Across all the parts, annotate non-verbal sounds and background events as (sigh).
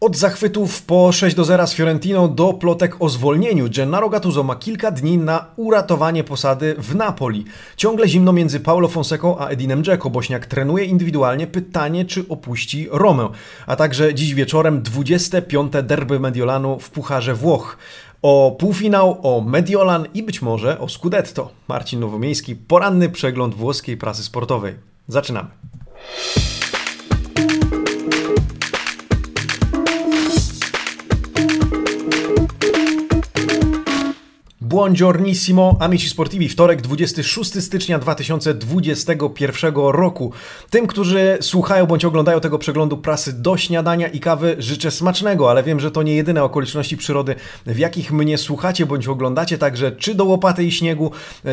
Od zachwytów po 6 do 0 z Fiorentiną do plotek o zwolnieniu Gennaro Gattuso ma kilka dni na uratowanie posady w Napoli. Ciągle zimno między Paulo Fonseką a Edinem Dzeko. Bośniak trenuje indywidualnie. Pytanie, czy opuści Romę. A także dziś wieczorem 25. derby Mediolanu w Pucharze Włoch. O półfinał, o Mediolan i być może o Scudetto. Marcin Nowomiejski, poranny przegląd włoskiej prasy sportowej. Zaczynamy. Buongiornissimo, amici sportivi. Wtorek, 26 stycznia 2021 roku. Tym, którzy słuchają bądź oglądają tego przeglądu prasy do śniadania i kawy, życzę smacznego, ale wiem, że to nie jedyne okoliczności przyrody, w jakich mnie słuchacie bądź oglądacie, także czy do łopaty i śniegu,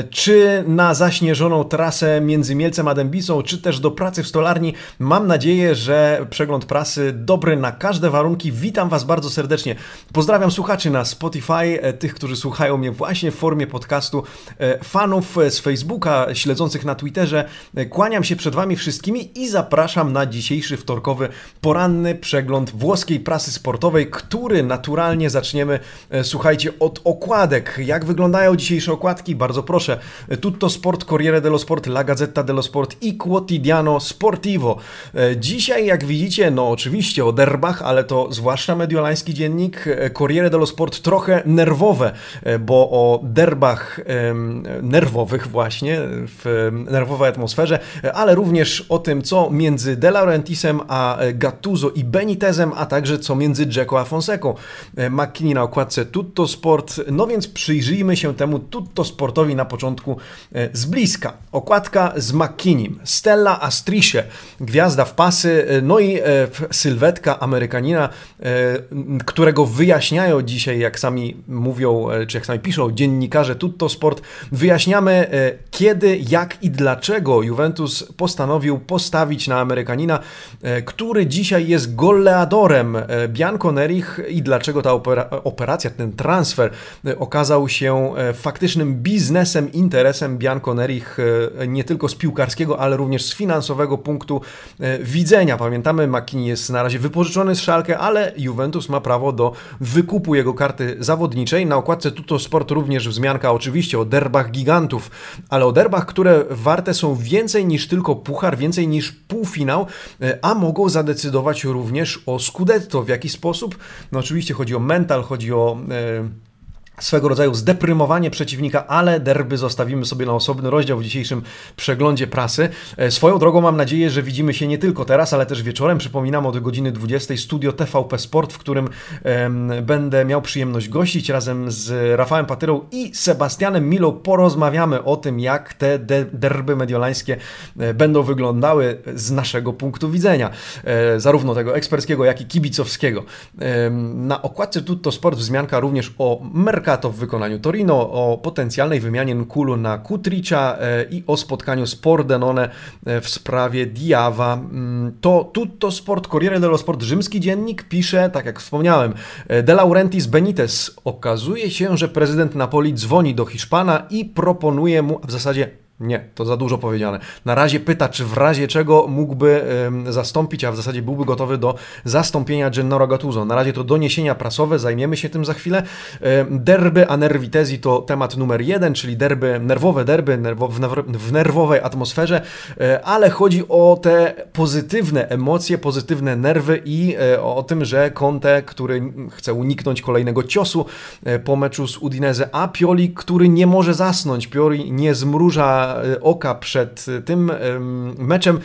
czy na zaśnieżoną trasę między Mielcem a Dębicą, czy też do pracy w stolarni. Mam nadzieję, że przegląd prasy dobry na każde warunki. Witam Was bardzo serdecznie. Pozdrawiam słuchaczy na Spotify, tych, którzy słuchają mnie właśnie w formie podcastu e, fanów e, z Facebooka, śledzących na Twitterze. E, kłaniam się przed Wami wszystkimi i zapraszam na dzisiejszy wtorkowy poranny przegląd włoskiej prasy sportowej, który naturalnie zaczniemy, słuchajcie, od okładek. Jak wyglądają dzisiejsze okładki? Bardzo proszę. Tutto Sport, Corriere dello Sport, La Gazzetta dello Sport i Quotidiano Sportivo. Dzisiaj, jak widzicie, no oczywiście o derbach, ale to zwłaszcza mediolański dziennik Corriere dello Sport trochę nerwowe, bo o derbach nerwowych właśnie, w nerwowej atmosferze, ale również o tym, co między De Laurentisem a Gattuso i Benitezem, a także co między Dzeko a Fonseką. McKinney na okładce Tutto Sport, no więc przyjrzyjmy się temu Tutto Sportowi na początku e, z bliska. Okładka z McKinneym, Stella Astrisze, gwiazda w pasy, e, no i e, sylwetka Amerykanina, którego wyjaśniają dzisiaj, jak sami mówią, czy jak sami piszą, dziennikarze Tutto Sport, wyjaśniamy e, kiedy, jak i dlaczego Juventus postanowił postawić na Amerykanina, e, który dzisiaj jest goleadorem e, Bianco Nerich i dlaczego ta operacja, ten transfer okazał się faktycznym biznesem, interesem Bianco Nerich nie tylko z piłkarskiego, ale również z finansowego punktu widzenia. Pamiętamy, Makini jest na razie wypożyczony z Szalkę, ale Juventus ma prawo do wykupu jego karty zawodniczej. Na okładce Tutto sport również wzmianka oczywiście o derbach gigantów, ale o derbach, które warte są więcej niż tylko puchar, więcej niż półfinał, e, a mogą zadecydować również o Scudetto. W jaki sposób? No oczywiście chodzi o mental, chodzi o... E, swego rodzaju zdeprymowanie przeciwnika, ale derby zostawimy sobie na osobny rozdział w dzisiejszym przeglądzie prasy. E, swoją drogą mam nadzieję, że widzimy się nie tylko teraz, ale też wieczorem. Przypominam od godziny 20 studio TVP Sport, w którym um, będę miał przyjemność gościć razem z Rafałem Patyrą i Sebastianem Milą. Porozmawiamy o tym, jak te de derby mediolańskie e, będą wyglądały z naszego punktu widzenia, e, zarówno tego eksperckiego, jak i kibicowskiego. E, na okładce Tutto Sport wzmianka również o Mercato Mercato w wykonaniu Torino, o potencjalnej wymianie Nkulu na Kutricza e, i o spotkaniu z Pordenone e, w sprawie Diawa. Mm, to tutto sport, Corriere dello Sport, rzymski dziennik pisze, tak jak wspomniałem, e, De Laurentiis Benitez. Okazuje się, że prezydent Napoli dzwoni do Hiszpana i proponuje mu, w zasadzie nie, to za dużo powiedziane. Na razie pyta, czy w razie czego mógłby zastąpić, a w zasadzie byłby gotowy do zastąpienia Gennaro Gattuso. Na razie to doniesienia prasowe, zajmiemy się tym za chwilę. derby a to temat numer jeden, czyli derby, nerwowe derby w nerwowej atmosferze, e, ale chodzi o te pozytywne emocje, pozytywne nerwy i e, o tym, że Conte, który chce uniknąć kolejnego ciosu e, po meczu z Udinese, a Pioli, który nie może zasnąć, Pioli nie zmruża E, oka przed tym meczem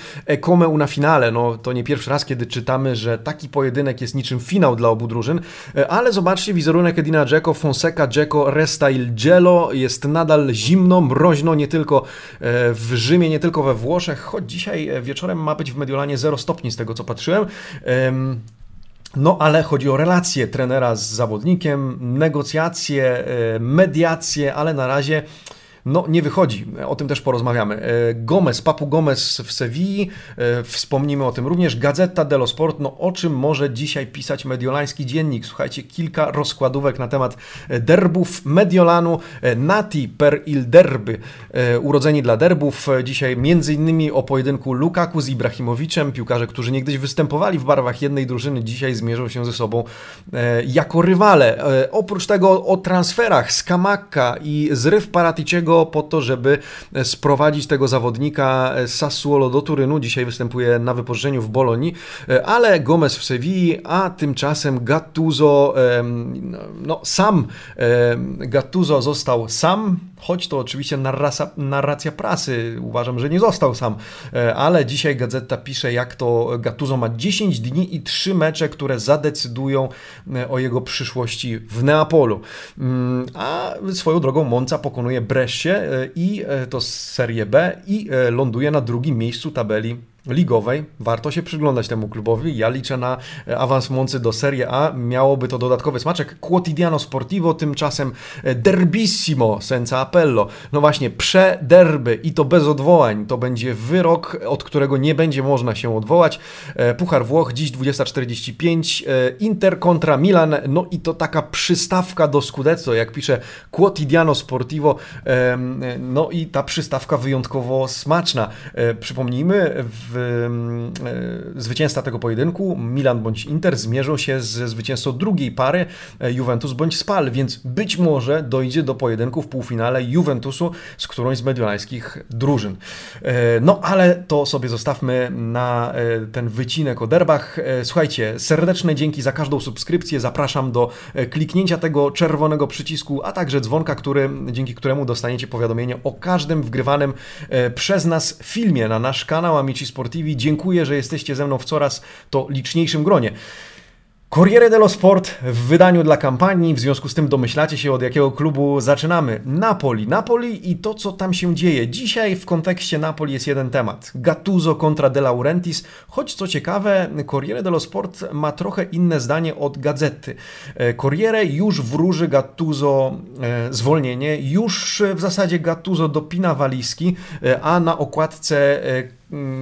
Come una finale. No, to nie pierwszy raz, kiedy czytamy, że taki pojedynek jest niczym finał dla obu drużyn, e, ale zobaczcie, wizerunek Edina Dzeko, Fonseca, Dzeko, Resta il Gelo jest nadal zimno, mroźno, nie tylko e, w Rzymie, nie tylko we Włoszech, choć dzisiaj wieczorem ma być w Mediolanie 0 stopni z tego co patrzyłem. No, ale chodzi o relacje trenera z zawodnikiem, negocjacje, mediacje, ale na razie no nie wychodzi. O tym też porozmawiamy. Gomez, Papu Gomez w Sewilli, wspomnimy o tym również. Gazeta dello Sport, no o czym może dzisiaj pisać mediolański dziennik? Słuchajcie, kilka rozkładówek na temat derbów Mediolanu, Nati per il derby, urodzeni dla derbów. Dzisiaj między innymi o pojedynku Lukaku z Ibrahimowiczem, piłkarze, którzy niegdyś występowali w barwach jednej drużyny, dzisiaj zmierzą się ze sobą jako rywale. Oprócz tego o transferach z Kamaka i zryw Paraticiego po to, żeby sprowadzić tego zawodnika z Sassuolo do Turynu. Dzisiaj występuje na wypożyczeniu w Bolonii, ale Gomez w Sewilli, a tymczasem Gattuso, no sam Gattuso został sam, choć to oczywiście narracja, narracja prasy. Uważam, że nie został sam, ale dzisiaj gazeta pisze, jak to Gattuso ma 10 dni i 3 mecze, które zadecydują o jego przyszłości w Neapolu. Mm, a swoją drogą Monza pokonuje Brescie i to z Serie B i ląduje na drugim miejscu tabeli ligowej. Warto się przyglądać temu klubowi. Ja liczę na e, awans Moncy do Serie A. Miałoby to dodatkowy smaczek. Quotidiano Sportivo tymczasem e, derbissimo senza appello. No właśnie, przederby i to bez odwołań. To będzie wyrok, od którego nie będzie można się odwołać. E, Puchar Włoch, dziś 20.45. Inter kontra Milan. No i to taka przystawka do Scudetto, jak pisze Quotidiano Sportivo. No i ta przystawka wyjątkowo smaczna. Przypomnijmy, w w, e, zwycięzca tego pojedynku, Milan bądź Inter, zmierzą się ze zwycięzcą drugiej pary, e, Juventus bądź Spal, więc być może dojdzie do pojedynku w półfinale Juventusu z którąś z mediolańskich drużyn. E, no ale to sobie zostawmy na ten wycinek o derbach. Słuchajcie, serdeczne dzięki za każdą subskrypcję. Zapraszam do kliknięcia tego czerwonego przycisku, a także dzwonka, który, dzięki któremu dostaniecie powiadomienie o każdym wgrywanym przez nas filmie na nasz kanał Amici Sport Dziękuję, że jesteście ze mną w coraz to liczniejszym gronie. Corriere dello Sport w wydaniu dla kampanii, w związku z tym domyślacie się od jakiego klubu zaczynamy. Napoli. Napoli i to, co tam się dzieje. Dzisiaj w kontekście Napoli jest jeden temat. Gattuso kontra De Laurentiis, choć co ciekawe, Corriere dello Sport ma trochę inne zdanie od gazety. E, Corriere już wróży Gattuso e, zwolnienie, już w zasadzie Gattuso dopina walizki, e, a na okładce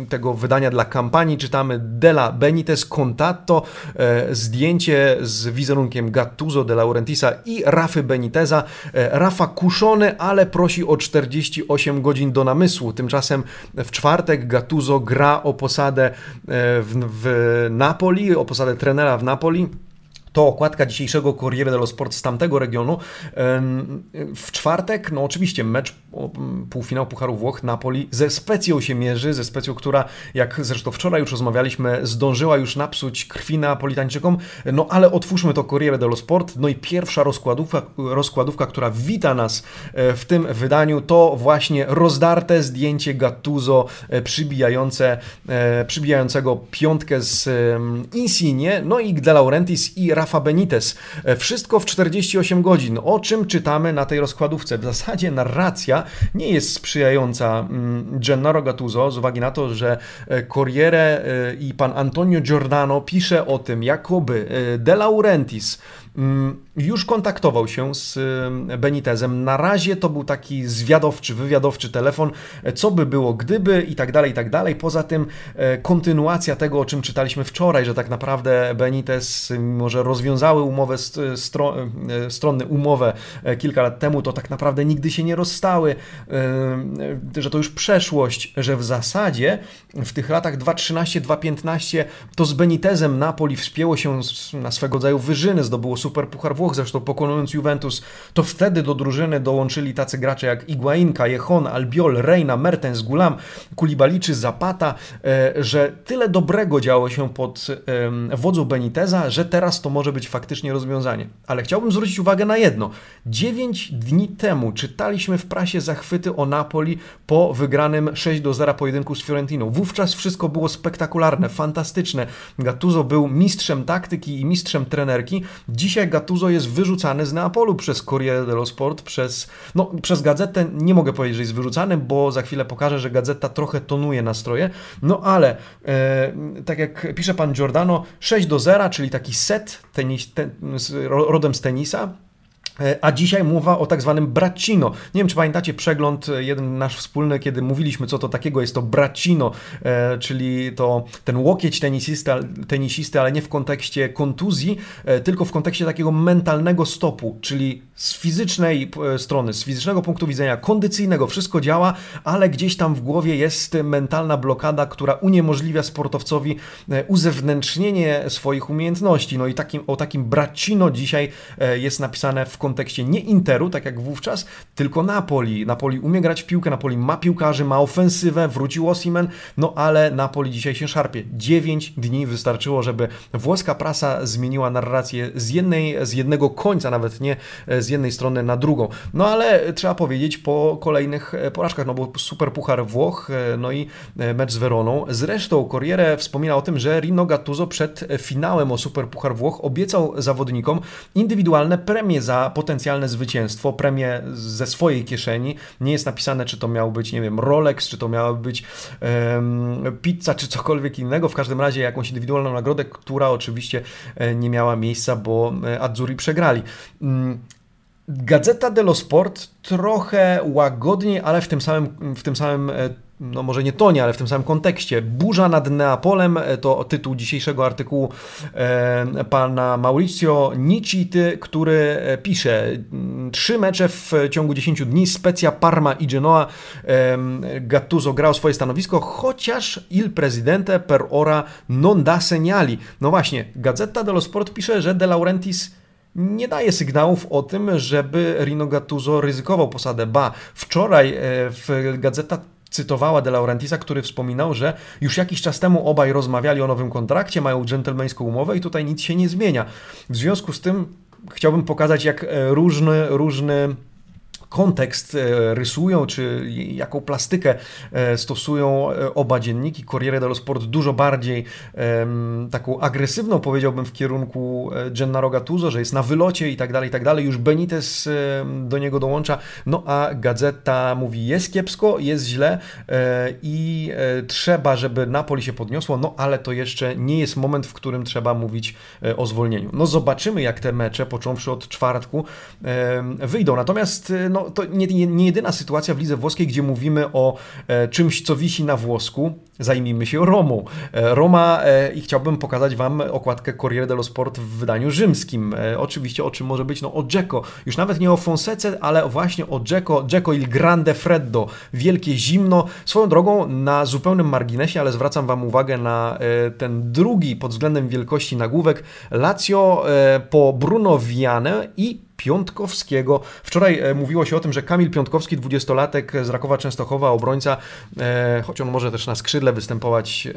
tego wydania dla kampanii czytamy Della Benitez Contatto, e, zdjęcie z wizerunkiem Gattuso de Laurentisa i Rafy Beniteza. E, Rafa kuszony, ale prosi o 48 godzin do namysłu. Tymczasem w czwartek Gattuso gra o posadę e, w, w Napoli, o posadę trenera w Napoli. To okładka dzisiejszego Corriere dello Sport z tamtego regionu. W czwartek, no oczywiście, mecz półfinał Pucharu Włoch, Napoli ze Specją się mierzy, ze Specją, która, jak zresztą wczoraj już rozmawialiśmy, zdążyła już napsuć krwi Napolitańczykom. No ale otwórzmy to Corriere dello Sport. No i pierwsza rozkładówka, rozkładówka, która wita nas e, w tym wydaniu, to właśnie rozdarte zdjęcie Gattuso e, przybijające, e, przybijającego piątkę z Insigne, no i De Laurentiis i Rafa Benitez. E, wszystko w 48 godzin. O czym czytamy na tej rozkładówce? W zasadzie narracja nie jest sprzyjająca mm, Gennaro Gattuso z uwagi na to, że e, Corriere e, i pan Antonio Giordano pisze o tym, jakoby De Laurentiis już kontaktował się z Benitezem. Na razie to był taki zwiadowczy, wywiadowczy telefon, co by było gdyby i tak dalej, i tak dalej. Poza tym e, kontynuacja tego, o czym czytaliśmy wczoraj, że tak naprawdę Benitez, mimo że rozwiązały umowę, stro, e, strony umowę e, kilka lat temu, to tak naprawdę nigdy się nie rozstały, że to już przeszłość, że w zasadzie w tych latach 2.13-2.15 to z Benitezem Napoli wspięło się na swego rodzaju wyżyny, zdobyło Super Puchar Włoch, zresztą pokonując Juventus, to wtedy do drużyny dołączyli tacy gracze jak Iguain, Callejon, Albiol, Reina, Mertens, Gulam, Kulibali czy Zapata, e, że tyle dobrego działo się pod wodzą Beniteza, że teraz to może być faktycznie rozwiązanie. Ale chciałbym zwrócić uwagę na jedno. 9 dni temu czytaliśmy w prasie zachwyty o Napoli po wygranym 6 do 0 pojedynku z Fiorentiną. Wówczas wszystko było spektakularne, fantastyczne. Gattuso był mistrzem taktyki i mistrzem trenerki. Dziś Dzisiaj Gattuso jest wyrzucany z Neapolu przez Corriere dello Sport, przez, no, przez gazetę. Nie mogę powiedzieć, że jest wyrzucany, bo za chwilę pokażę, że gazeta trochę tonuje nastroje, no ale e, tak jak pisze pan Giordano, 6 do 0, czyli taki set tenis, ten, rodem z tenisa, a dzisiaj mowa o tak zwanym bracino. Nie wiem, czy pamiętacie przegląd e, jeden nasz wspólny, kiedy mówiliśmy, co to takiego jest to bracino, e, czyli to ten łokieć tenisisty, tenisisty, ale nie w kontekście kontuzji, e, tylko w kontekście takiego mentalnego stopu, czyli z fizycznej e, strony, z fizycznego punktu widzenia, kondycyjnego, wszystko działa, ale gdzieś tam w głowie jest mentalna blokada, która uniemożliwia sportowcowi uzewnętrznienie swoich umiejętności. No i takim, o takim bracino dzisiaj jest napisane w kontekście kontekście nie Interu, tak jak wówczas, tylko Napoli. Napoli umie grać w piłkę, Napoli ma piłkarzy, ma ofensywę, wrócił Osimen, no ale Napoli dzisiaj się szarpie. 9 dni wystarczyło, żeby włoska prasa zmieniła narrację z, jednej, z jednego końca, nawet nie z jednej strony na drugą. No ale trzeba powiedzieć po kolejnych porażkach, no bo super puchar Włoch, no i mecz z Weroną. Zresztą Corriere wspomina o tym, że Rino Gattuso przed finałem o super puchar Włoch obiecał zawodnikom indywidualne premie za potencjalne zwycięstwo, premię ze swojej kieszeni. Nie jest napisane, czy to miał być, nie wiem, Rolex, czy to miała być um, pizza, czy cokolwiek innego. W każdym razie jakąś indywidualną nagrodę, która oczywiście e, nie miała miejsca, bo e, Azzurri przegrali. Mm, Gazeta dello Sport trochę łagodniej, ale w tym samym, w tym samym e, no może nie tonie, ale w tym samym kontekście. Burza nad Neapolem e, to tytuł dzisiejszego artykułu e, pana Mauricio Nicity, który e, pisze trzy mecze w ciągu 10 dni, Specja, Parma i Genoa. Gattuso grał swoje stanowisko, chociaż il presidente per ora non da segnali. No właśnie, Gazeta dello Sport pisze, że De Laurentiis nie daje sygnałów o tym, żeby Rino Gattuso ryzykował posadę. Ba, wczoraj w Gazeta cytowała De Laurentisa, który wspominał, że już jakiś czas temu obaj rozmawiali o nowym kontrakcie, mają dżentelmeńską umowę i tutaj nic się nie zmienia. W związku z tym chciałbym pokazać, jak różny, różny kontekst e, rysują, czy jaką plastykę e, stosują e, oba dzienniki. Corriere dello Sport dużo bardziej taką agresywną, powiedziałbym, w kierunku Gennaro Gattuso, że jest na wylocie i tak dalej, i tak dalej. Już Benitez do niego dołącza, no a Gazeta mówi jest kiepsko, jest źle i trzeba, żeby Napoli się podniosło, no ale to jeszcze nie jest moment, w którym trzeba mówić o zwolnieniu. No zobaczymy, jak te mecze, począwszy od czwartku, wyjdą. Natomiast no, no, to nie, nie, jedyna sytuacja w lidze włoskiej, gdzie mówimy o e, czymś, co wisi na włosku. Zajmijmy się Romą. E, Roma e, i chciałbym pokazać Wam okładkę Corriere dello Sport w wydaniu rzymskim. E, oczywiście o czym może być? No o Dzeko. Już nawet nie o Fonsece, ale właśnie o Dzeko. Dzeko il grande freddo. Wielkie zimno. Swoją drogą na zupełnym marginesie, ale zwracam Wam uwagę na ten drugi pod względem wielkości nagłówek. Lazio po Bruno Viane i Piątkowskiego. Wczoraj mówiło się o tym, że Kamil Piątkowski, dwudziestolatek z Rakowa Częstochowa, obrońca, choć on może też na skrzydle występować,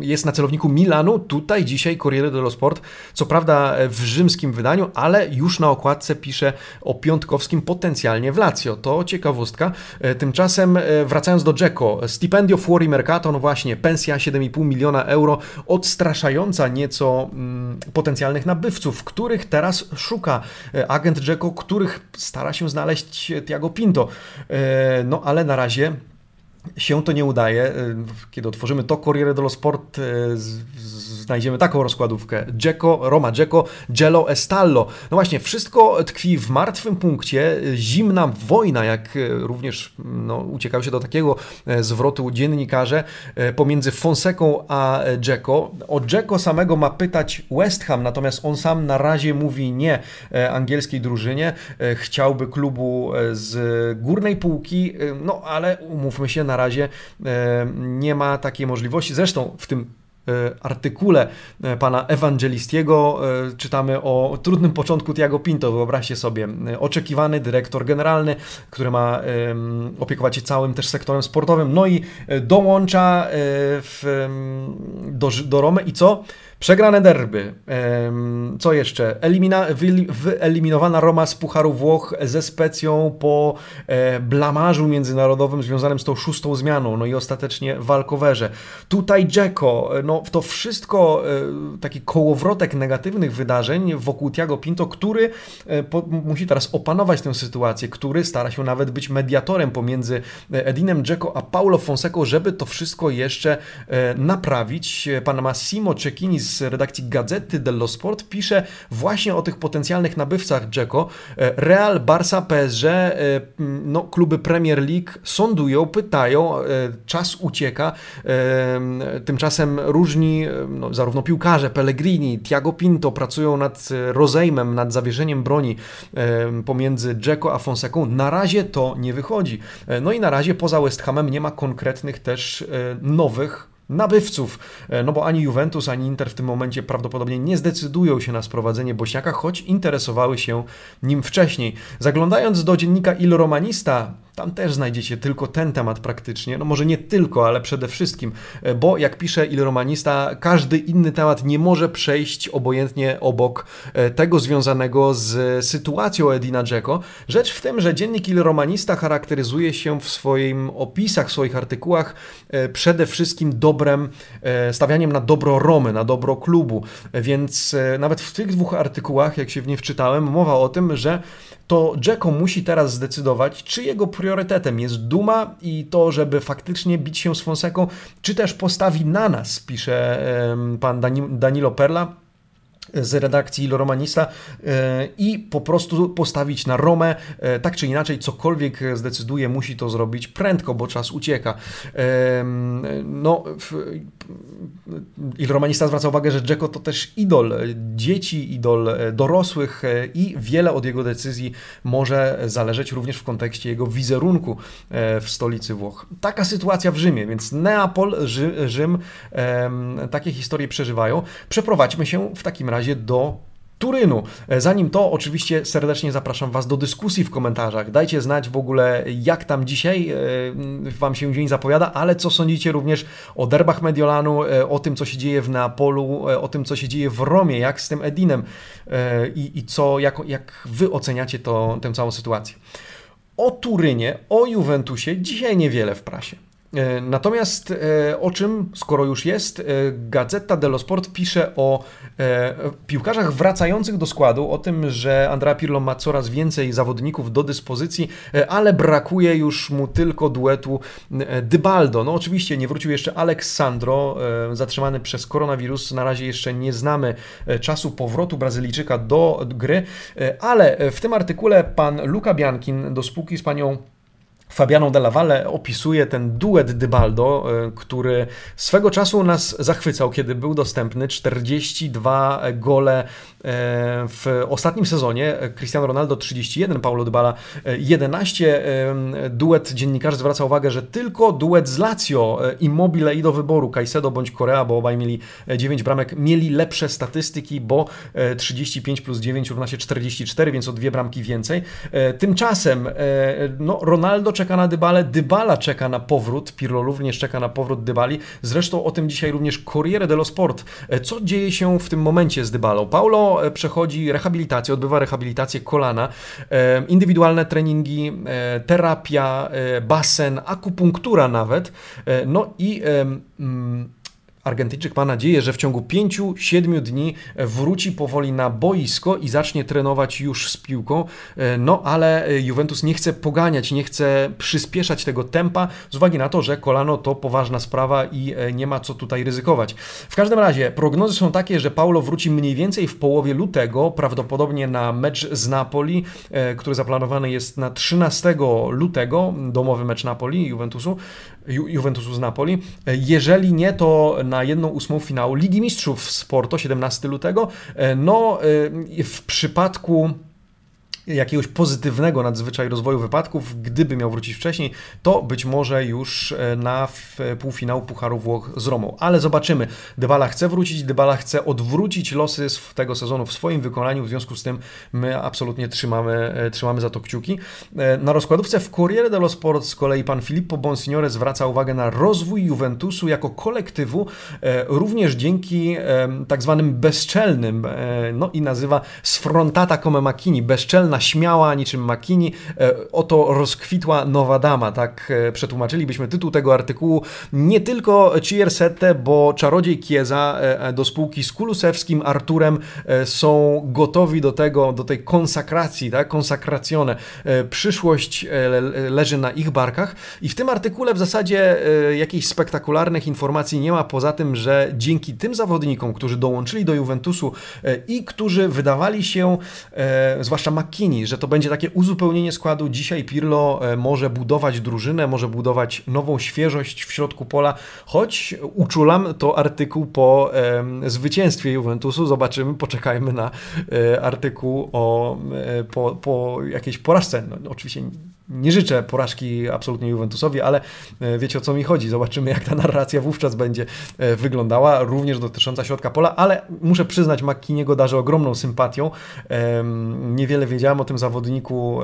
jest na celowniku Milanu. Tutaj dzisiaj Corriere dello Sport, co prawda w rzymskim wydaniu, ale już na okładce pisze o Piątkowskim potencjalnie w Lazio. To ciekawostka. E, tymczasem wracając do Dzeko, stipendio fuori mercato, no właśnie, pensja 7,5 miliona euro, odstraszająca nieco mm, potencjalnych nabywców, których teraz szuka e, agent Jacko, których stara się znaleźć Tiago Pinto. E, no ale na razie się to nie udaje. E, kiedy otworzymy to Corriere dello Sport, znajdziemy taką rozkładówkę. Dzeko, Roma Dzeko, Gelo Estallo. No właśnie, wszystko tkwi w martwym punkcie. Zimna wojna, jak również no, uciekają się do takiego zwrotu dziennikarze, pomiędzy Fonseką a Dzeko. O Dzeko samego ma pytać West Ham, natomiast on sam na razie mówi nie angielskiej drużynie. Chciałby klubu z górnej półki, no ale umówmy się, na razie nie ma takiej możliwości. Zresztą w tym E, artykule e, pana Ewangelistiego e, czytamy o trudnym początku Tiago Pinto. Wyobraźcie sobie, oczekiwany dyrektor generalny, który ma opiekować się całym też sektorem sportowym, no i dołącza w, do, do Romy i co? Przegrane derby. Co jeszcze? Elimina, wyeliminowana Roma z Pucharu Włoch ze Specją po e, blamarzu międzynarodowym związanym z tą szóstą zmianą, no i ostatecznie walkowerze. Tutaj Dzeko, no to wszystko e, taki kołowrotek negatywnych wydarzeń wokół Tiago Pinto, który e, musi teraz opanować tę sytuację, który stara się nawet być mediatorem pomiędzy Edinem Dzeko a Paulo Fonseco, żeby to wszystko jeszcze naprawić. Pan Massimo Cecchini z redakcji Gazety dello Sport pisze właśnie o tych potencjalnych nabywcach Dzeko. Real, Barça, PSG, no, kluby Premier League sądują, pytają, czas ucieka. Tymczasem różni, no, zarówno piłkarze, Pellegrini, Thiago Pinto pracują nad rozejmem, nad zawieszeniem broni pomiędzy Dzeko a Fonseką. Na razie to nie wychodzi. No i na razie poza West Hamem nie ma konkretnych też nowych nabywców, e, no bo ani Juventus, ani Inter w tym momencie prawdopodobnie nie zdecydują się na sprowadzenie Bośniaka, choć interesowały się nim wcześniej. Zaglądając do dziennika Il Romanista, tam też znajdziecie tylko ten temat praktycznie, no może nie tylko, ale przede wszystkim, e, bo jak pisze Il Romanista, każdy inny temat nie może przejść obojętnie obok e, tego związanego z sytuacją Edina Dzeko. Rzecz w tym, że dziennik Il Romanista charakteryzuje się w swoim opisach, w swoich artykułach przede wszystkim do dobrem, e, stawianiem na dobro Romy, na dobro klubu. Więc e, nawet w tych dwóch artykułach, jak się w nie wczytałem, mowa o tym, że to Jacko musi teraz zdecydować, czy jego priorytetem jest duma i to, żeby faktycznie bić się z Fonseką, czy też postawi na nas, pisze pan Danilo Perla z redakcji Il Romanista e, i po prostu postawić na Romę, e, tak czy inaczej, cokolwiek zdecyduje, musi to zrobić prędko, bo czas ucieka. No, Il Romanista zwraca uwagę, że Dzeko to też idol dzieci, idol dorosłych i wiele od jego decyzji może zależeć również w kontekście jego wizerunku e, w stolicy Włoch. Taka sytuacja w Rzymie, więc Neapol, Rzym takie historie przeżywają. Przeprowadźmy się w takim razie razie do Turynu. E, zanim to, oczywiście serdecznie zapraszam Was do dyskusji w komentarzach. Dajcie znać w ogóle, jak tam dzisiaj e, Wam się dzień zapowiada, ale co sądzicie również o derbach Mediolanu, e, o tym, co się dzieje w Neapolu, o tym, co się dzieje w Romie, jak z tym Edinem i, i co, jak, jak Wy oceniacie to, tę całą sytuację. O Turynie, o Juventusie dzisiaj niewiele w prasie. E, natomiast e, o czym, skoro już jest, e, Gazeta dello Sport pisze o piłkarzach wracających do składu, o tym, że Andrea Pirlo ma coraz więcej zawodników do dyspozycji, ale brakuje już mu tylko duetu Dybaldo. No oczywiście nie wrócił jeszcze Aleksandro, zatrzymany przez koronawirus. Na razie jeszcze nie znamy czasu powrotu Brazylijczyka do gry, ale w tym artykule pan Luca Biankin do spółki z panią Fabiano Della Valle opisuje ten duet Dybaldo, e, który swego czasu nas zachwycał, kiedy był dostępny. 42 gole w ostatnim sezonie. Cristiano Ronaldo 31, Paulo Dybala 11. E, duet dziennikarzy zwraca uwagę, że tylko duet z Lazio, Immobile i do wyboru Caicedo bądź Korea, bo obaj mieli 9 bramek, mieli lepsze statystyki, bo 35 plus 9 równa się 44, więc o dwie bramki więcej. Tymczasem no, Ronaldo czeka na Dybale, Dybala czeka na powrót, Pirlo również czeka na powrót Dybali. Zresztą o tym dzisiaj również Corriere dello Sport. E, co dzieje się w tym momencie z Dybalą? Paulo e, przechodzi rehabilitację, odbywa rehabilitację kolana, e, indywidualne treningi, terapia, basen, akupunktura nawet. No i mm, Argentyńczyk ma nadzieję, że w ciągu 5-7 dni wróci powoli na boisko i zacznie trenować już z piłką. E, no ale Juventus nie chce poganiać, nie chce przyspieszać tego tempa z uwagi na to, że kolano to poważna sprawa i e, nie ma co tutaj ryzykować. W każdym razie prognozy są takie, że Paulo wróci mniej więcej w połowie lutego, prawdopodobnie na mecz z Napoli, e, który zaplanowany jest na 13 lutego, domowy mecz Napoli Juventusu. Ju, Juventusu z Napoli. Jeżeli nie, to na jedną ósmą finału Ligi Mistrzów z Porto 17 lutego. No, e, w przypadku jakiegoś pozytywnego nadzwyczaj rozwoju wypadków, gdyby miał wrócić wcześniej, to być może już e, na półfinał Pucharu Włoch z Romą. Ale zobaczymy. Dybala chce wrócić, Dybala chce odwrócić losy tego sezonu w swoim wykonaniu, w związku z tym my absolutnie trzymamy, e, trzymamy za to kciuki. E, na rozkładówce w Corriere dello Sport z kolei pan Filippo Bonsignore zwraca uwagę na rozwój Juventusu jako kolektywu, również dzięki tak zwanym bezczelnym, no i nazywa sfrontata come macchini, bezczelna wolna, śmiała, niczym Makini. Oto rozkwitła nowa dama, tak przetłumaczylibyśmy tytuł tego artykułu. Nie tylko Ciersette, bo czarodziej Kieza do spółki z Kulusewskim, Arturem są gotowi do tego, do tej konsakracji, tak, konsakracjone. Przyszłość leży na ich barkach i w tym artykule w zasadzie jakichś spektakularnych informacji nie ma, poza tym, że dzięki tym zawodnikom, którzy dołączyli do Juventusu e, i którzy wydawali się, e, zwłaszcza Że to będzie takie uzupełnienie składu, dzisiaj Pirlo e, może budować drużynę, może budować nową świeżość w środku pola, choć uczulam to artykuł po zwycięstwie Juventusu, zobaczymy, poczekajmy na artykuł o, po, po jakiejś porażce. No, oczywiście nie życzę porażki absolutnie Juventusowi, ale e, wiecie o co mi chodzi. Zobaczymy, jak ta narracja wówczas będzie e, wyglądała, również dotycząca środka pola, ale muszę przyznać, McKiniego darzę ogromną sympatią. Niewiele wiedziałem o tym zawodniku,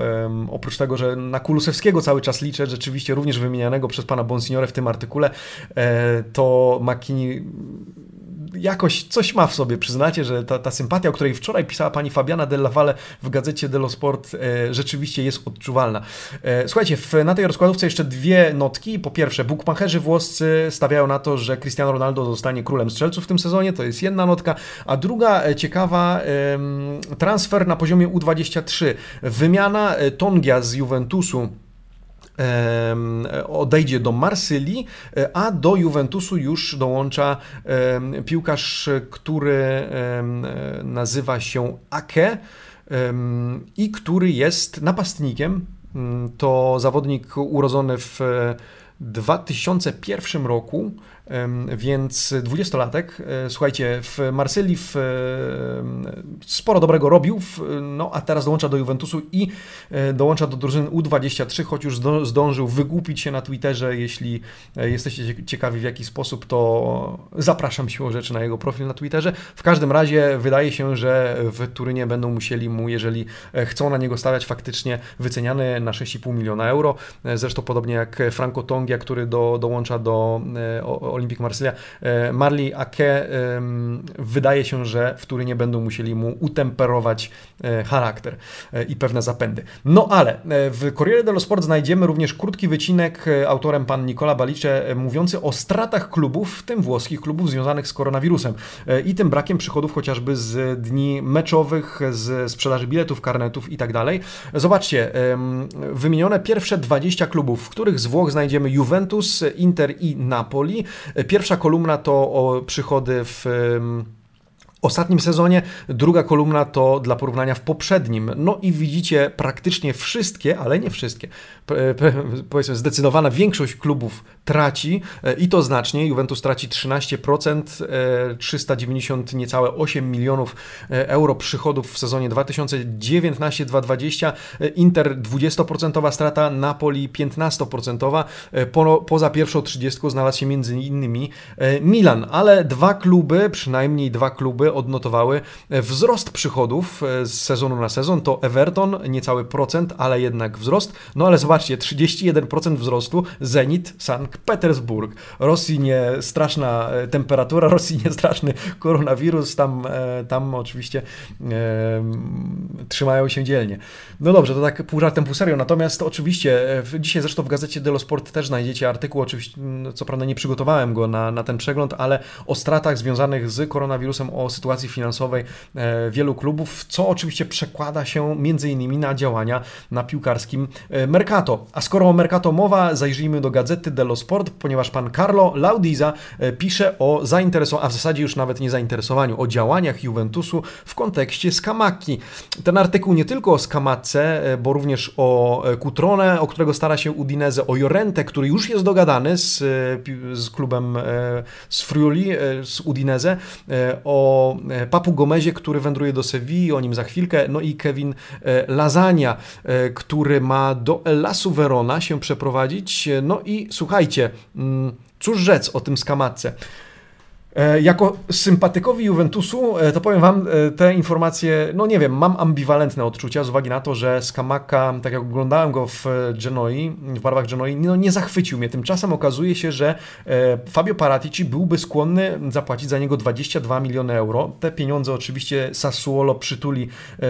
oprócz tego, że na Kulusewskiego cały czas liczę, rzeczywiście również wymienianego przez pana Bonsignore w tym artykule, e, to McKinney jakoś coś ma w sobie, przyznacie, że ta, ta sympatia, o której wczoraj pisała pani Fabiana Della Valle w gazecie dello Sport, e, rzeczywiście jest odczuwalna. E, słuchajcie, w, na tej rozkładówce jeszcze dwie notki. Po pierwsze, bukmacherzy włoscy stawiają na to, że Cristiano Ronaldo zostanie królem strzelców w tym sezonie, to jest jedna notka, a druga e, ciekawa, transfer na poziomie U23. Wymiana e, Tongia z Juventusu odejdzie do Marsylii, e, a do Juventusu już dołącza piłkarz, który nazywa się Ake i który jest napastnikiem. Mm, to zawodnik urodzony w 2001 roku, więc dwudziestolatek. E, słuchajcie, w Marsylii w, sporo dobrego robił, no a teraz dołącza do Juventusu i e, dołącza do drużyny U23, choć już zdążył wygłupić się na Twitterze. Jeśli e, jesteście ciekawi w jaki sposób, to zapraszam siłą rzeczy na jego profil na Twitterze. W każdym razie wydaje się, że w Turynie będą musieli mu, jeżeli chcą na niego stawiać, faktycznie wyceniany na 6,5 miliona euro. Zresztą podobnie jak Franco Tongia, który do, dołącza do Olympique Marsylia. E, Marley Ake wydaje się, że w Turynie będą musieli mu utemperować e, charakter e, i pewne zapędy. No ale w Corriere dello Sport znajdziemy również krótki wycinek autorem pan Nicola Balicze mówiący o stratach klubów, w tym włoskich klubów związanych z koronawirusem i tym brakiem przychodów chociażby z dni meczowych, z sprzedaży biletów, karnetów i tak dalej. Zobaczcie, wymienione pierwsze 20 klubów, w których z Włoch znajdziemy Juventus, Inter i Napoli. Pierwsza kolumna to o przychody w ostatnim sezonie, druga kolumna to dla porównania w poprzednim. No i widzicie praktycznie wszystkie, ale nie wszystkie, powiedzmy zdecydowana większość klubów traci e, i to znacznie. Juventus traci 13%, 390 e, niecałe 8 milionów e, euro przychodów w sezonie 2019-2020. Inter 20% strata, Napoli 15%. Po, poza pierwszą 30 znalazł się między innymi Milan, ale dwa kluby, przynajmniej dwa kluby odnotowały wzrost przychodów z sezonu na sezon. To Everton, niecały procent, ale jednak wzrost. No ale zobaczcie, 31% wzrostu Zenit Sankt Petersburg. Rosji nie straszna e, temperatura, (laughs) Rosji nie straszny koronawirus, tam, e, tam oczywiście e, trzymają się dzielnie. No dobrze, to tak pół żartem, pół serio. Natomiast oczywiście, e, dzisiaj zresztą w gazecie Delo Sport też znajdziecie artykuł, oczywiście, co prawda nie przygotowałem go na, na ten przegląd, ale o stratach związanych z koronawirusem, o sytuacji finansowej wielu klubów, co oczywiście przekłada się między innymi na działania na piłkarskim Mercato. A skoro o Mercato mowa, zajrzyjmy do gazety Dello Sport ponieważ pan Carlo Laudiza e, pisze o zainteresowaniu, a w zasadzie już nawet nie zainteresowaniu, o działaniach Juventusu w kontekście Skamaki. Ten artykuł nie tylko o Skamatce, e, bo również o Kutrone, e, o którego stara się Udinese, o Jorente, który już jest dogadany z, z klubem z Friuli, z Udinese, o Papu Gomezie, który wędruje do Sewilli, o nim za chwilkę, no i Kevin Lasagna, który ma do Lasu Verona się przeprowadzić. No i słuchajcie, Mm, cóż rzec o tym skamatce? E, jako sympatykowi Juventusu, e, to powiem Wam e, te informacje, no nie wiem, mam ambiwalentne odczucia z uwagi na to, że Skamaka, tak jak oglądałem go w Genoi, w barwach Genoi, no nie zachwycił mnie. Tymczasem okazuje się, że Fabio Paratici byłby skłonny zapłacić za niego 22 miliony euro. Te pieniądze oczywiście Sassuolo przytuli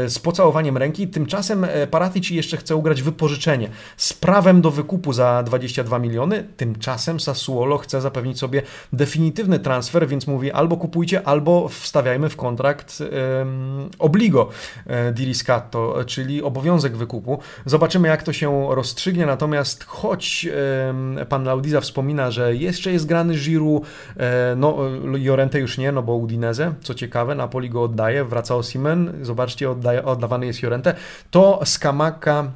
z pocałowaniem ręki. Tymczasem Paratici jeszcze chce ugrać wypożyczenie z prawem do wykupu za 22 miliony. Tymczasem Sassuolo chce zapewnić sobie definitywny transfer więc mówi albo kupujcie, albo wstawiajmy w kontrakt um, obligo e, di riscatto, czyli obowiązek wykupu. Zobaczymy, jak to się rozstrzygnie, natomiast choć um, pan Laudiza wspomina, że jeszcze jest grany Giroud, e, no Jorente już nie, no bo Udinese, co ciekawe, Napoli go oddaje, wraca Osimen, zobaczcie, oddaje, oddawany jest Jorente, to Skamaka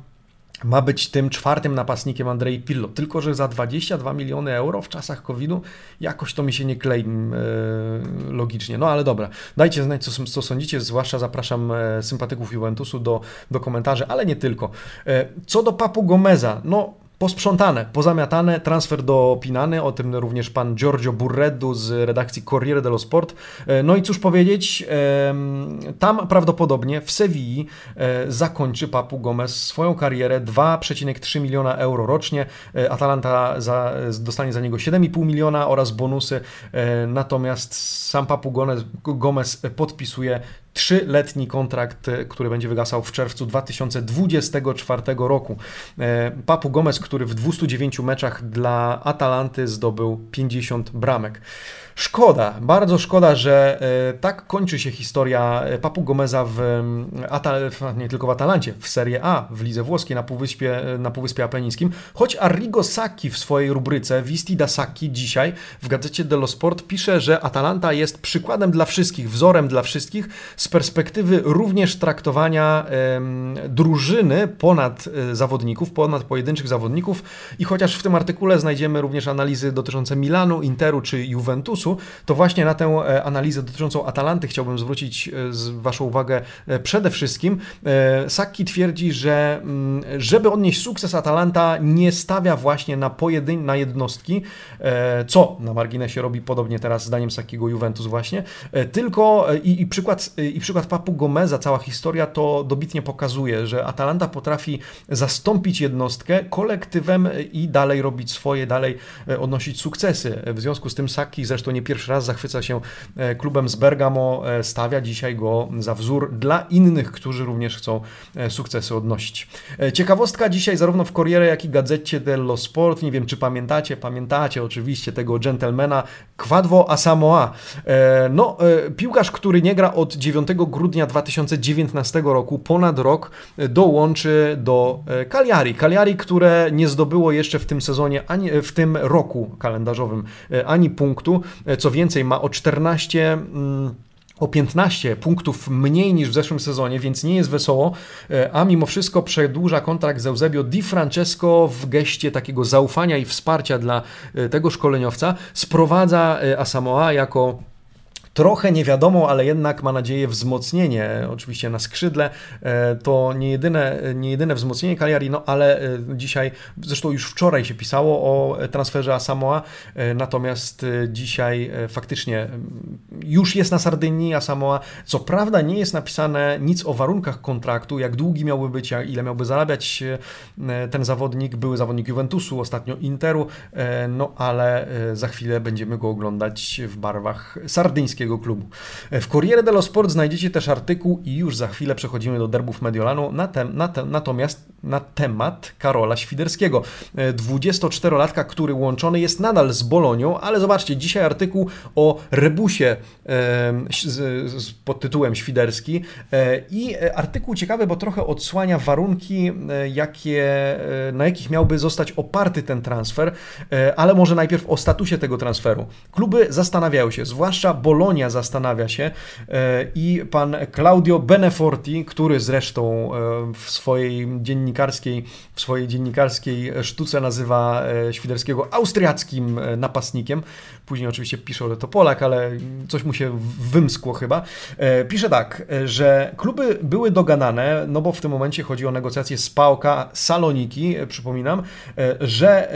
ma być tym czwartym napastnikiem Andrei Pillo. Tylko, że za 22 miliony euro w czasach COVID-u jakoś to mi się nie klei yy, logicznie. No ale dobra, dajcie znać, co, co sądzicie. Zwłaszcza zapraszam e, sympatyków Juventusu do, do komentarzy, ale nie tylko. E, co do Papu Gomeza, no posprzątane, pozamiatane, transfer do Pinany, o tym również pan Giorgio Burreddu z redakcji Corriere dello Sport. E, no i cóż powiedzieć, tam prawdopodobnie w Sewilli e, zakończy Papu Gomez swoją karierę 2,3 miliona euro rocznie. E, Atalanta za, dostanie za niego 7,5 miliona oraz bonusy, natomiast sam Papu Gomez, Gomez podpisuje trzyletni kontrakt, e, który będzie wygasał w czerwcu 2024 roku. E, Papu Gomez, który w 209 meczach dla Atalanty zdobył 50 bramek. Szkoda, bardzo szkoda, że e, tak kończy się historia e, Papu Gomeza w, nie tylko w Atalancie, w Serie A, w lidze włoskiej na Półwyspie, e, na Półwyspie Apenińskim, choć Arrigo Sacchi w swojej rubryce Visti da Sacchi dzisiaj w gazecie dello Sport pisze, że Atalanta jest przykładem dla wszystkich, wzorem dla wszystkich z perspektywy również traktowania drużyny ponad zawodników, ponad pojedynczych zawodników. I chociaż w tym artykule znajdziemy również analizy dotyczące Milanu, Interu czy Juventusu, to właśnie na tę e, analizę dotyczącą Atalanty chciałbym zwrócić e, Waszą uwagę e, przede wszystkim. Saki twierdzi, że mm, żeby odnieść sukces Atalanta nie stawia właśnie na pojedyn na jednostki, co na marginesie robi podobnie teraz zdaniem Sakiego Juventus właśnie, tylko i, i, przykład, i przykład Papu Gomeza, cała historia to dobitnie pokazuje, że Atalanta potrafi zastąpić jednostkę kolektywem i dalej robić swoje, dalej odnosić sukcesy. W związku z tym Saki zresztą nie pierwszy raz zachwyca się e, klubem z Bergamo, e, stawia dzisiaj go za wzór dla innych, którzy również chcą e, sukcesy odnosić. Ciekawostka dzisiaj zarówno w Corriere, jak i Gazecie dello Sport, nie wiem czy pamiętacie, pamiętacie oczywiście tego gentlemana Quadwo Asamoah. No, piłkarz, który nie gra od 9 grudnia 2019 roku, ponad rok, dołączy do Cagliari. Cagliari, które nie zdobyło jeszcze w tym sezonie, ani w tym roku kalendarzowym ani punktu. E, co więcej, ma o 14 mm, o 15 punktów mniej niż w zeszłym sezonie, więc nie jest wesoło, e, a mimo wszystko przedłuża kontrakt z Eusebio Di Francesco w geście takiego zaufania i wsparcia dla e, tego szkoleniowca. Sprowadza Asamoah jako trochę nie wiadomo, ale jednak ma nadzieję wzmocnienie, oczywiście na skrzydle. E, to nie jedyne, nie jedyne wzmocnienie Cagliari, no ale e, dzisiaj, zresztą już wczoraj się pisało o transferze Asamoa, e, natomiast dzisiaj faktycznie już jest na Sardynii Asamoa. Co prawda nie jest napisane nic o warunkach kontraktu, jak długi miałby być, ile miałby zarabiać ten zawodnik, były zawodnik Juventusu, ostatnio Interu, no ale za chwilę będziemy go oglądać w barwach sardyńskich klubu. W Corriere dello Sport znajdziecie też artykuł i już za chwilę przechodzimy do derbów Mediolanu, na tem, na te, natomiast na temat Karola Świderskiego. 24-latka, który łączony jest nadal z Bolonią, ale zobaczcie, dzisiaj artykuł o rebusie e, z, pod tytułem Świderski e, i artykuł ciekawy, bo trochę odsłania warunki, e, jakie, e, na jakich miałby zostać oparty ten transfer, e, ale może najpierw o statusie tego transferu. Kluby zastanawiają się, zwłaszcza Bolonia Bolonia zastanawia się i pan Claudio Beneforti, który zresztą w swojej dziennikarskiej, w swojej dziennikarskiej sztuce nazywa Świderskiego austriackim napastnikiem, później oczywiście pisze, że to Polak, ale coś mu się wymskło chyba, pisze tak, że kluby były dogadane, no bo w tym momencie chodzi o negocjacje z PAOK Saloniki, przypominam, że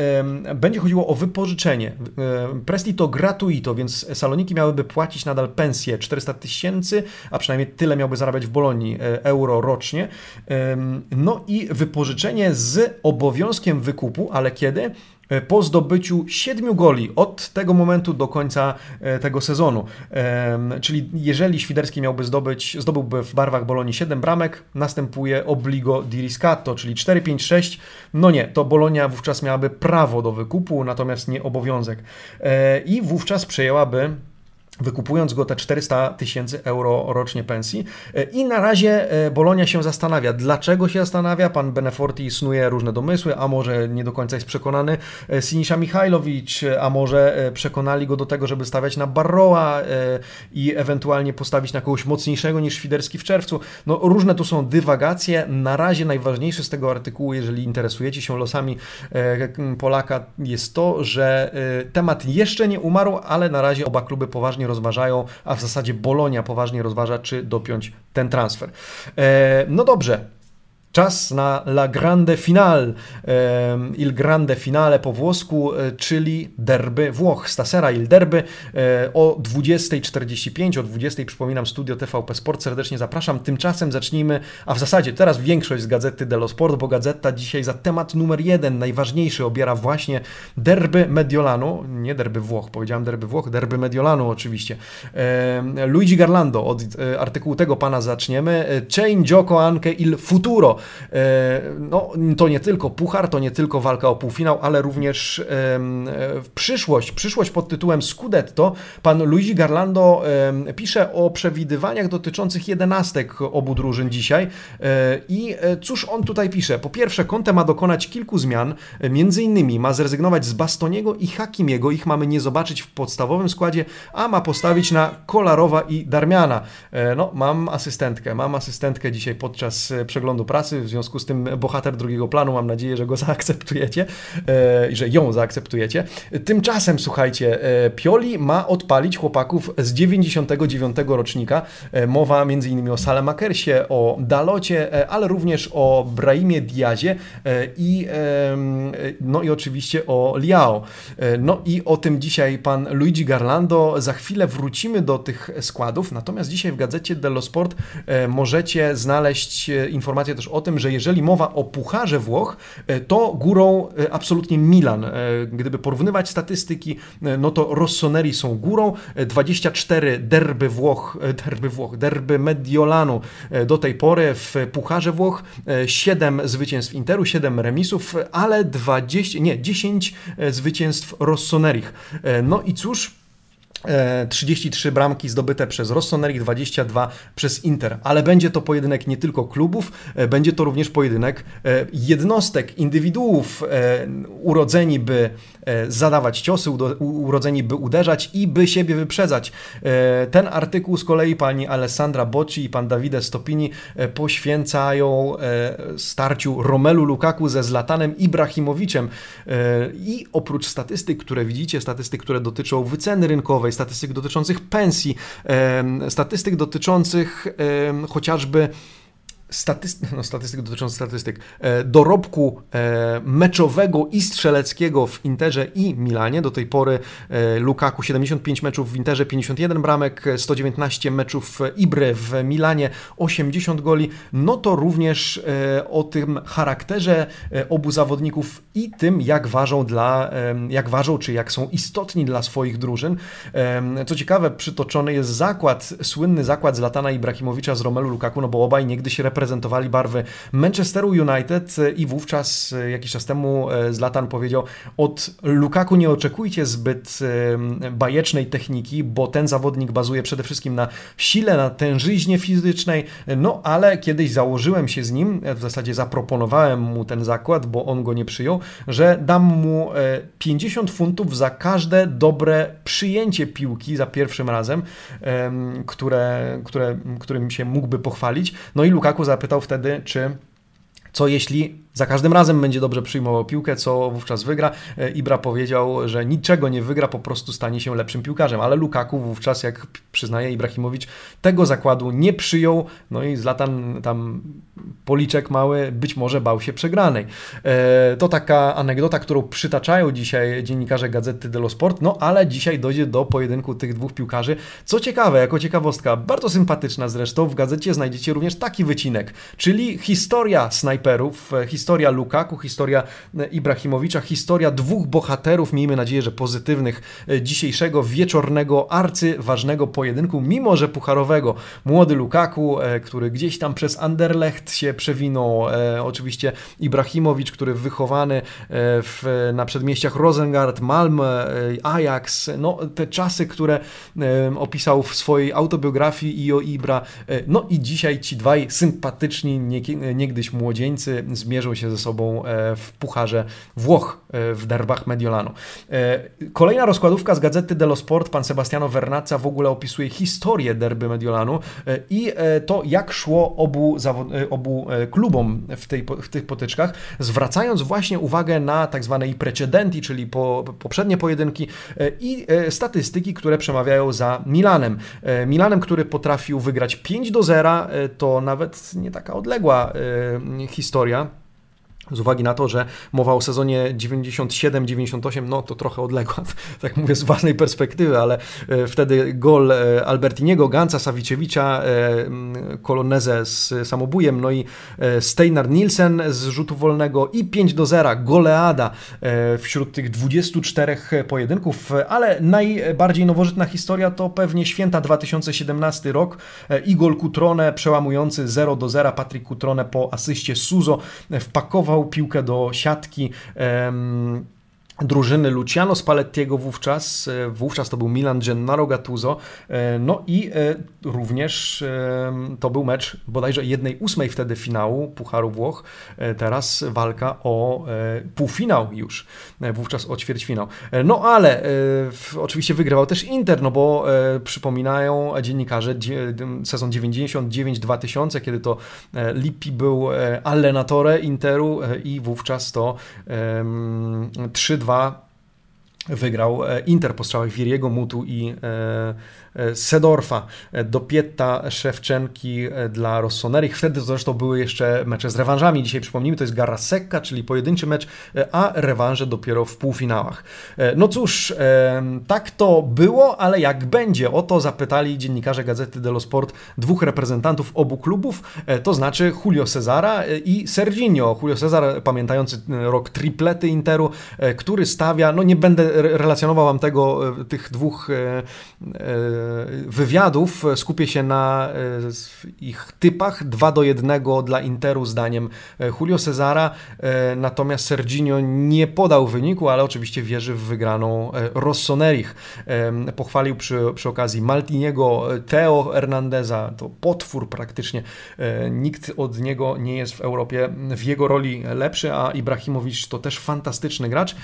będzie chodziło o wypożyczenie. Prestito gratuito, więc Saloniki miałyby płacić nadal pensję 400 tysięcy, a przynajmniej tyle miałby zarabiać w Bolonii e, euro rocznie. No i wypożyczenie z obowiązkiem wykupu, ale kiedy? E, po zdobyciu siedmiu goli od tego momentu do końca e, tego sezonu. Czyli jeżeli Świderski miałby zdobyć, zdobyłby w barwach Bolonii 7 bramek, następuje obligo di riscatto, czyli 4-5-6. No nie, to Bolonia wówczas miałaby prawo do wykupu, natomiast nie obowiązek. E, I wówczas przejęłaby wykupując go te 400 tysięcy euro rocznie pensji. E, I na razie e, Bolonia się zastanawia. Dlaczego się zastanawia? Pan Beneforti snuje różne domysły, a może nie do końca jest przekonany e, Sinisza Michajlowicz, a może przekonali go do tego, żeby stawiać na Barroa i ewentualnie postawić na kogoś mocniejszego niż Świderski w czerwcu. No różne tu są dywagacje. Na razie najważniejsze z tego artykułu, jeżeli interesujecie się losami Polaka, jest to, że temat jeszcze nie umarł, ale na razie oba kluby poważnie rozważają, a w zasadzie Bolonia poważnie rozważa, czy dopiąć ten transfer. E, no dobrze, Czas na La Grande Finale, Il Grande Finale po włosku, e, czyli derby Włoch, Stasera Il Derby e, o 20.45, o 20.00 przypominam Studio TVP Sport, serdecznie zapraszam. Tymczasem zacznijmy, a w zasadzie teraz większość z Gazety dello Sport, bo Gazeta dzisiaj za temat numer jeden, najważniejszy obiera właśnie derby Mediolanu, nie derby Włoch, powiedziałem derby Włoch, derby Mediolanu oczywiście. Luigi Garlando, od e, artykułu tego pana zaczniemy. Chain Gioco anche il futuro. E, no, to nie tylko puchar, to nie tylko walka o półfinał, ale również przyszłość, przyszłość pod tytułem Scudetto. Pan Luigi Garlando pisze o przewidywaniach dotyczących jedenastek obu drużyn dzisiaj e, i e, cóż on tutaj pisze? Po pierwsze, Conte ma dokonać kilku zmian, między innymi ma zrezygnować z Bastoniego i Hakimiego, ich mamy nie zobaczyć w podstawowym składzie, a ma postawić na Kolarowa i Darmiana. No, mam asystentkę, mam asystentkę dzisiaj podczas przeglądu prasy, pracy, w związku z tym bohater drugiego planu, mam nadzieję, że go (laughs) zaakceptujecie e, i że ją zaakceptujecie. Tymczasem, słuchajcie, e, Pioli ma odpalić chłopaków z 99 rocznika. E, mowa m.in. o Salemakersie, o Dalocie, ale również o Brahimie Diazie i no i oczywiście o Liao. No i o tym dzisiaj pan Luigi Garlando. Za chwilę wrócimy do tych składów, natomiast dzisiaj w gazecie dello Sport możecie znaleźć informację też o o tym, że jeżeli mowa o Pucharze Włoch, e, to górą e, absolutnie Milan. E, gdyby porównywać statystyki, no to Rossoneri są górą. 24 derby Włoch, derby Włoch, derby Mediolanu do tej pory w Pucharze Włoch, 7 zwycięstw Interu, 7 remisów, ale 20, nie, 10 zwycięstw Rossonerich. No i cóż, 33 e, bramki zdobyte przez Rossoneri, 22 przez Inter. Ale będzie to pojedynek nie tylko klubów, e, będzie to również pojedynek e, jednostek, indywiduów urodzeni, by zadawać ciosy, urodzeni, by uderzać i by siebie wyprzedzać. Ten artykuł z kolei pani Alessandra Bocci i pan Davide Stopini poświęcają starciu Romelu Lukaku ze Zlatanem Ibrahimowiczem. I oprócz statystyk, które widzicie, statystyk, które dotyczą wyceny rynkowej, statystyk dotyczących pensji, statystyk dotyczących chociażby statystyk, no statystyk dotyczących statystyk, e, dorobku e, meczowego i strzeleckiego w Interze i Milanie. Do tej pory e, Lukaku 75 meczów w Interze, 51 bramek, 119 meczów Ibre w Milanie, 80 goli. No to również o tym charakterze obu zawodników i tym, jak ważą dla, jak ważą, czy jak są istotni dla swoich drużyn. Co ciekawe, przytoczony jest zakład, słynny zakład z Latana Ibrahimowicza z Romelu Lukaku, no bo obaj niegdyś reprezentowali reprezentowali barwy Manchesteru United i wówczas jakiś czas temu Zlatan powiedział od Lukaku nie oczekujcie zbyt bajecznej techniki, bo ten zawodnik bazuje przede wszystkim na sile, na tężyźnie fizycznej, no ale kiedyś założyłem się z nim, w zasadzie zaproponowałem mu ten zakład, bo on go nie przyjął, że dam mu 50 funtów za każde dobre przyjęcie piłki za pierwszym razem, które, które, którym się mógłby pochwalić. No i Lukaku zapytał wtedy, czy co jeśli za każdym razem będzie dobrze przyjmował piłkę, co wówczas wygra. E, Ibra powiedział, że niczego nie wygra, po prostu stanie się lepszym piłkarzem, ale Lukaku wówczas, jak przyznaje Ibrahimowicz, tego zakładu nie przyjął, no i Zlatan tam policzek mały być może bał się przegranej. E, to taka anegdota, którą przytaczają dzisiaj dziennikarze Gazety dello Sport, no ale dzisiaj dojdzie do pojedynku tych dwóch piłkarzy. Co ciekawe, jako ciekawostka, bardzo sympatyczna zresztą, w gazecie znajdziecie również taki wycinek, czyli historia snajperów, e, historia historia Lukaku, historia e, Ibrahimowicza, historia dwóch bohaterów, miejmy nadzieję, że pozytywnych e, dzisiejszego wieczornego, arcyważnego pojedynku, mimo że pucharowego. Młody Lukaku, e, który gdzieś tam przez Anderlecht się przewinął, oczywiście Ibrahimowicz, który wychowany w, na przedmieściach Rosengard, Malmö, Ajax, no te czasy, które opisał w swojej autobiografii Io Ibra, no i dzisiaj ci dwaj sympatyczni, niegdyś młodzieńcy zmierzą się ze sobą e, w pucharze Włoch e, w derbach Mediolanu. E, kolejna rozkładówka z gazety dello Sport, pan Sebastiano Vernazza w ogóle opisuje historię derby Mediolanu i to, jak szło obu, obu klubom w, tej, w tych potyczkach, zwracając właśnie uwagę na tak zwane i precedenti, czyli po, poprzednie pojedynki i statystyki, które przemawiają za Milanem. Milanem, który potrafił wygrać 5 do 0, to nawet nie taka odległa historia z uwagi na to, że mowa o sezonie 97-98, no to trochę odległa, (laughs) tak mówię z własnej perspektywy, ale e, wtedy gol e, Albertiniego, Ganca, Savicevicia, Kolonezę z samobujem, no i e, Steinar Nielsen z rzutu wolnego i 5 do 0, goleada wśród tych 24 pojedynków, ale najbardziej nowożytna historia to pewnie święta 2017 rok i gol Kutrone przełamujący 0 do 0, Patryk Kutrone po asyście Suzo wpakował piłkę do siatki drużyny Luciano Spallettiego wówczas, e, wówczas to był Milan Gennaro Gattuso, e, no i e, również to był mecz bodajże jednej ósmej wtedy finału Pucharu Włoch, teraz walka o półfinał już, wówczas o ćwierćfinał. No ale oczywiście wygrywał też Inter, no bo przypominają dziennikarze sezon 99-2000, kiedy to Lippi był allenatore Interu i wówczas to 3-2 wygrał e, Inter po strzałach Wiriego, Mutu i E, Sedorfa e, do Pietta Szewczenki e, dla Rossonerich. Wtedy zresztą były jeszcze mecze z rewanżami. Dzisiaj przypomnijmy, to jest Gara Secca, czyli pojedynczy mecz, a rewanże dopiero w półfinałach. No cóż, tak to było, ale jak będzie? O to zapytali dziennikarze Gazety dello Sport dwóch reprezentantów obu klubów, to znaczy Julio Cezara i Serginio. Julio Cezar, pamiętający rok triplety Interu, który stawia, no nie będę relacjonował wam tego, tych dwóch wywiadów skupię się na e, ich typach 2 do 1 dla Interu zdaniem e, Julio Cezara, e, natomiast Serginio nie podał wyniku, ale oczywiście wierzy w wygraną Rossonerich. Pochwalił przy, przy okazji Maltiniego, Teo Hernandeza, to potwór praktycznie. Nikt od niego nie jest w Europie w jego roli lepszy, a Ibrahimowicz to też fantastyczny gracz.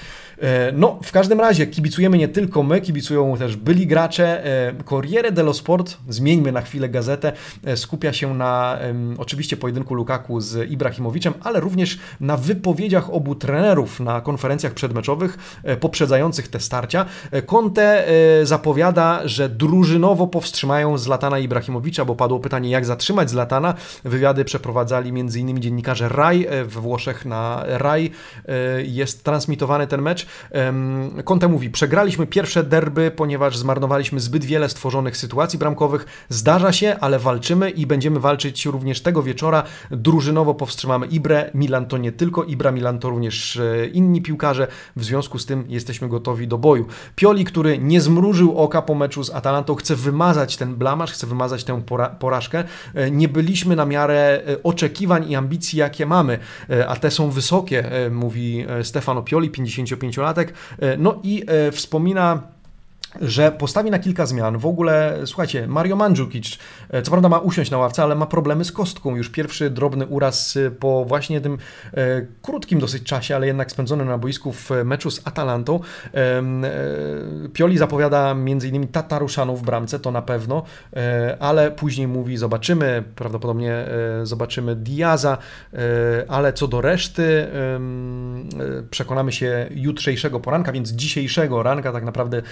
No, w każdym razie kibicujemy nie tylko my, kibicują też byli gracze, Corriere dello Sport, zmieńmy na chwilę gazetę, e, skupia się na oczywiście pojedynku Lukaku z Ibrahimowiczem, ale również na wypowiedziach obu trenerów na konferencjach przedmeczowych e, poprzedzających te starcia. E, Conte zapowiada, że drużynowo powstrzymają Zlatana Ibrahimowicza, bo padło pytanie, jak zatrzymać Zlatana. Wywiady przeprowadzali m.in. dziennikarze RAI we Włoszech na RAI jest transmitowany ten mecz. Conte mówi, przegraliśmy pierwsze derby, ponieważ zmarnowaliśmy zbyt wiele stworzonych sytuacji bramkowych. Zdarza się, ale walczymy i będziemy walczyć również tego wieczora. Drużynowo powstrzymamy Ibre. Milan to nie tylko Ibra, Milan to również e, inni piłkarze. W związku z tym jesteśmy gotowi do boju. Pioli, który nie zmrużył oka po meczu z Atalantą, chce wymazać ten blamaż, chce wymazać tę porażkę. E, nie byliśmy na miarę e, oczekiwań i ambicji, jakie mamy, a te są wysokie, mówi Stefano Pioli, 55-latek. No i wspomina że postawi na kilka zmian. W ogóle, słuchajcie, Mario Mandzukic, e, co prawda ma usiąść na ławce, ale ma problemy z kostką. Już pierwszy drobny uraz e, po właśnie tym e, krótkim dosyć czasie, ale jednak spędzonym na boisku w meczu z Atalantą. E, e, Pioli zapowiada m.in. Tataruszanu w bramce, to na pewno, e, ale później mówi, zobaczymy, prawdopodobnie zobaczymy Diaza, ale co do reszty, przekonamy się jutrzejszego poranka, więc dzisiejszego ranka tak naprawdę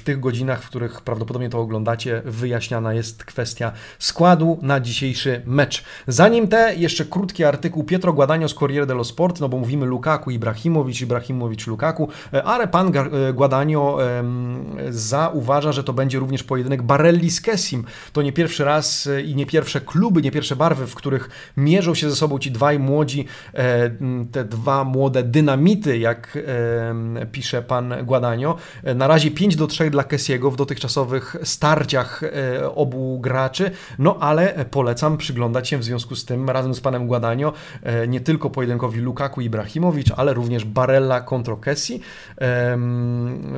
tych godzinach, w których prawdopodobnie to oglądacie, wyjaśniana jest kwestia składu na dzisiejszy mecz. Zanim te, jeszcze krótki artykuł Pietro Guadagno z Corriere dello Sport, no bo mówimy Lukaku, Ibrahimowicz, Ibrahimowicz, Lukaku, e, ale pan e, Guadagno zauważa, że to będzie również pojedynek Barelli z Kessim. To nie pierwszy raz e, i nie pierwsze kluby, nie pierwsze barwy, w których mierzą się ze sobą ci dwaj młodzi, te dwa młode dynamity, jak pisze pan Guadagno. Na razie 5 do 3 dla Kessiego w dotychczasowych starciach e, obu graczy, no ale polecam przyglądać się w związku z tym razem z panem Guadagno e, nie tylko pojedynkowi Lukaku i Ibrahimowicz, ale również Barella kontra Kessi,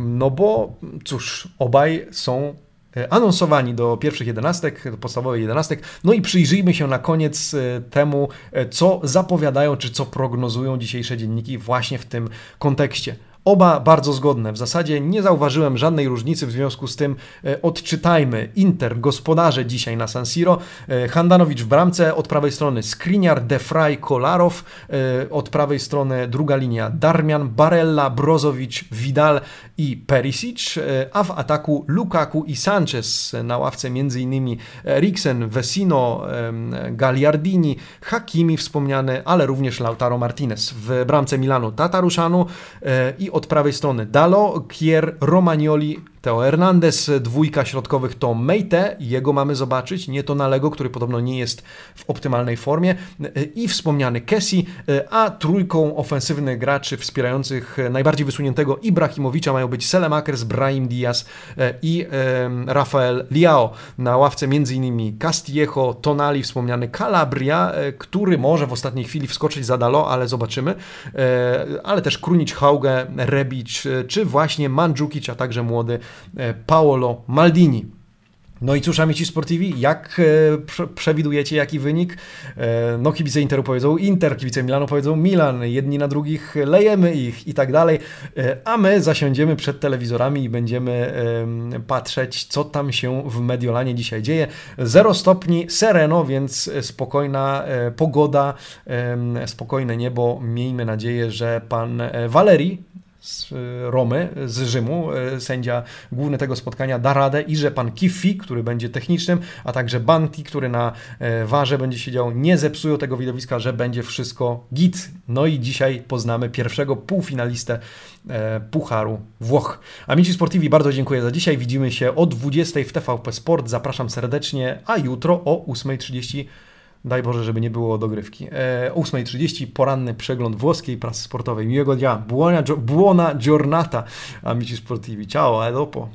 no bo cóż, obaj są e, anonsowani do pierwszych jedenastek, do podstawowych jedenastek. No i przyjrzyjmy się na koniec temu, co zapowiadają, czy co prognozują dzisiejsze dzienniki właśnie w tym kontekście. Oba bardzo zgodne. W zasadzie nie zauważyłem żadnej różnicy, w związku z tym e, odczytajmy. Inter, gospodarze dzisiaj na San Siro. E, Handanowicz w bramce, od prawej strony Skriniar, Defray, Kolarow, e, od prawej strony druga linia Darmian, Barella, Brozowicz, Vidal i Perisic, a w ataku Lukaku i Sanchez. Na ławce m.in. Riksen, Vesino, Gagliardini, Hakimi wspomniany, ale również Lautaro Martinez. W bramce Milanu Tataruszanu i od prawej strony. Dalo, Kier, Romagnoli, Teo Hernandez, dwójka środkowych to Meite, jego mamy zobaczyć, nie to Nalego, który podobno nie jest w optymalnej formie i wspomniany Kessi, a trójką ofensywnych graczy wspierających najbardziej wysuniętego Ibrahimowicza mają być Selemakers, Brahim Diaz i Rafael Liao. Na ławce m.in. Castillejo, Tonali, wspomniany Calabria, który może w ostatniej chwili wskoczyć za Dalo, ale zobaczymy, ale też Krunic, Hauge, Rebic, czy właśnie Mandzukic, a także młody E, Paolo Maldini. No i cóż, amici sportivi, jak e, przewidujecie, jaki wynik? E, no kibice Interu powiedzą Inter, kibice Milanu powiedzą Milan, jedni na drugich lejemy ich i tak dalej, a my zasiądziemy przed telewizorami i będziemy patrzeć, co tam się w Mediolanie dzisiaj dzieje. Zero stopni, sereno, więc spokojna pogoda, spokojne niebo. Miejmy nadzieję, że pan Valerii z e, Romy, z Rzymu, e, sędzia główny tego spotkania da radę i że pan Kiffi, który będzie technicznym, a także Banti, który na e, warze będzie siedział, nie zepsują tego widowiska, że będzie wszystko git. No i dzisiaj poznamy pierwszego półfinalistę Pucharu Włoch. Amici Sportivi, bardzo dziękuję za dzisiaj. Widzimy się o 20 w TVP Sport. Zapraszam serdecznie, a jutro o 8.30 Daj Boże, żeby nie było dogrywki. E, 8.30 poranny przegląd włoskiej prasy sportowej. Miłego dnia. Buona, buona giornata, amici sportivi. Ciao, a dopo.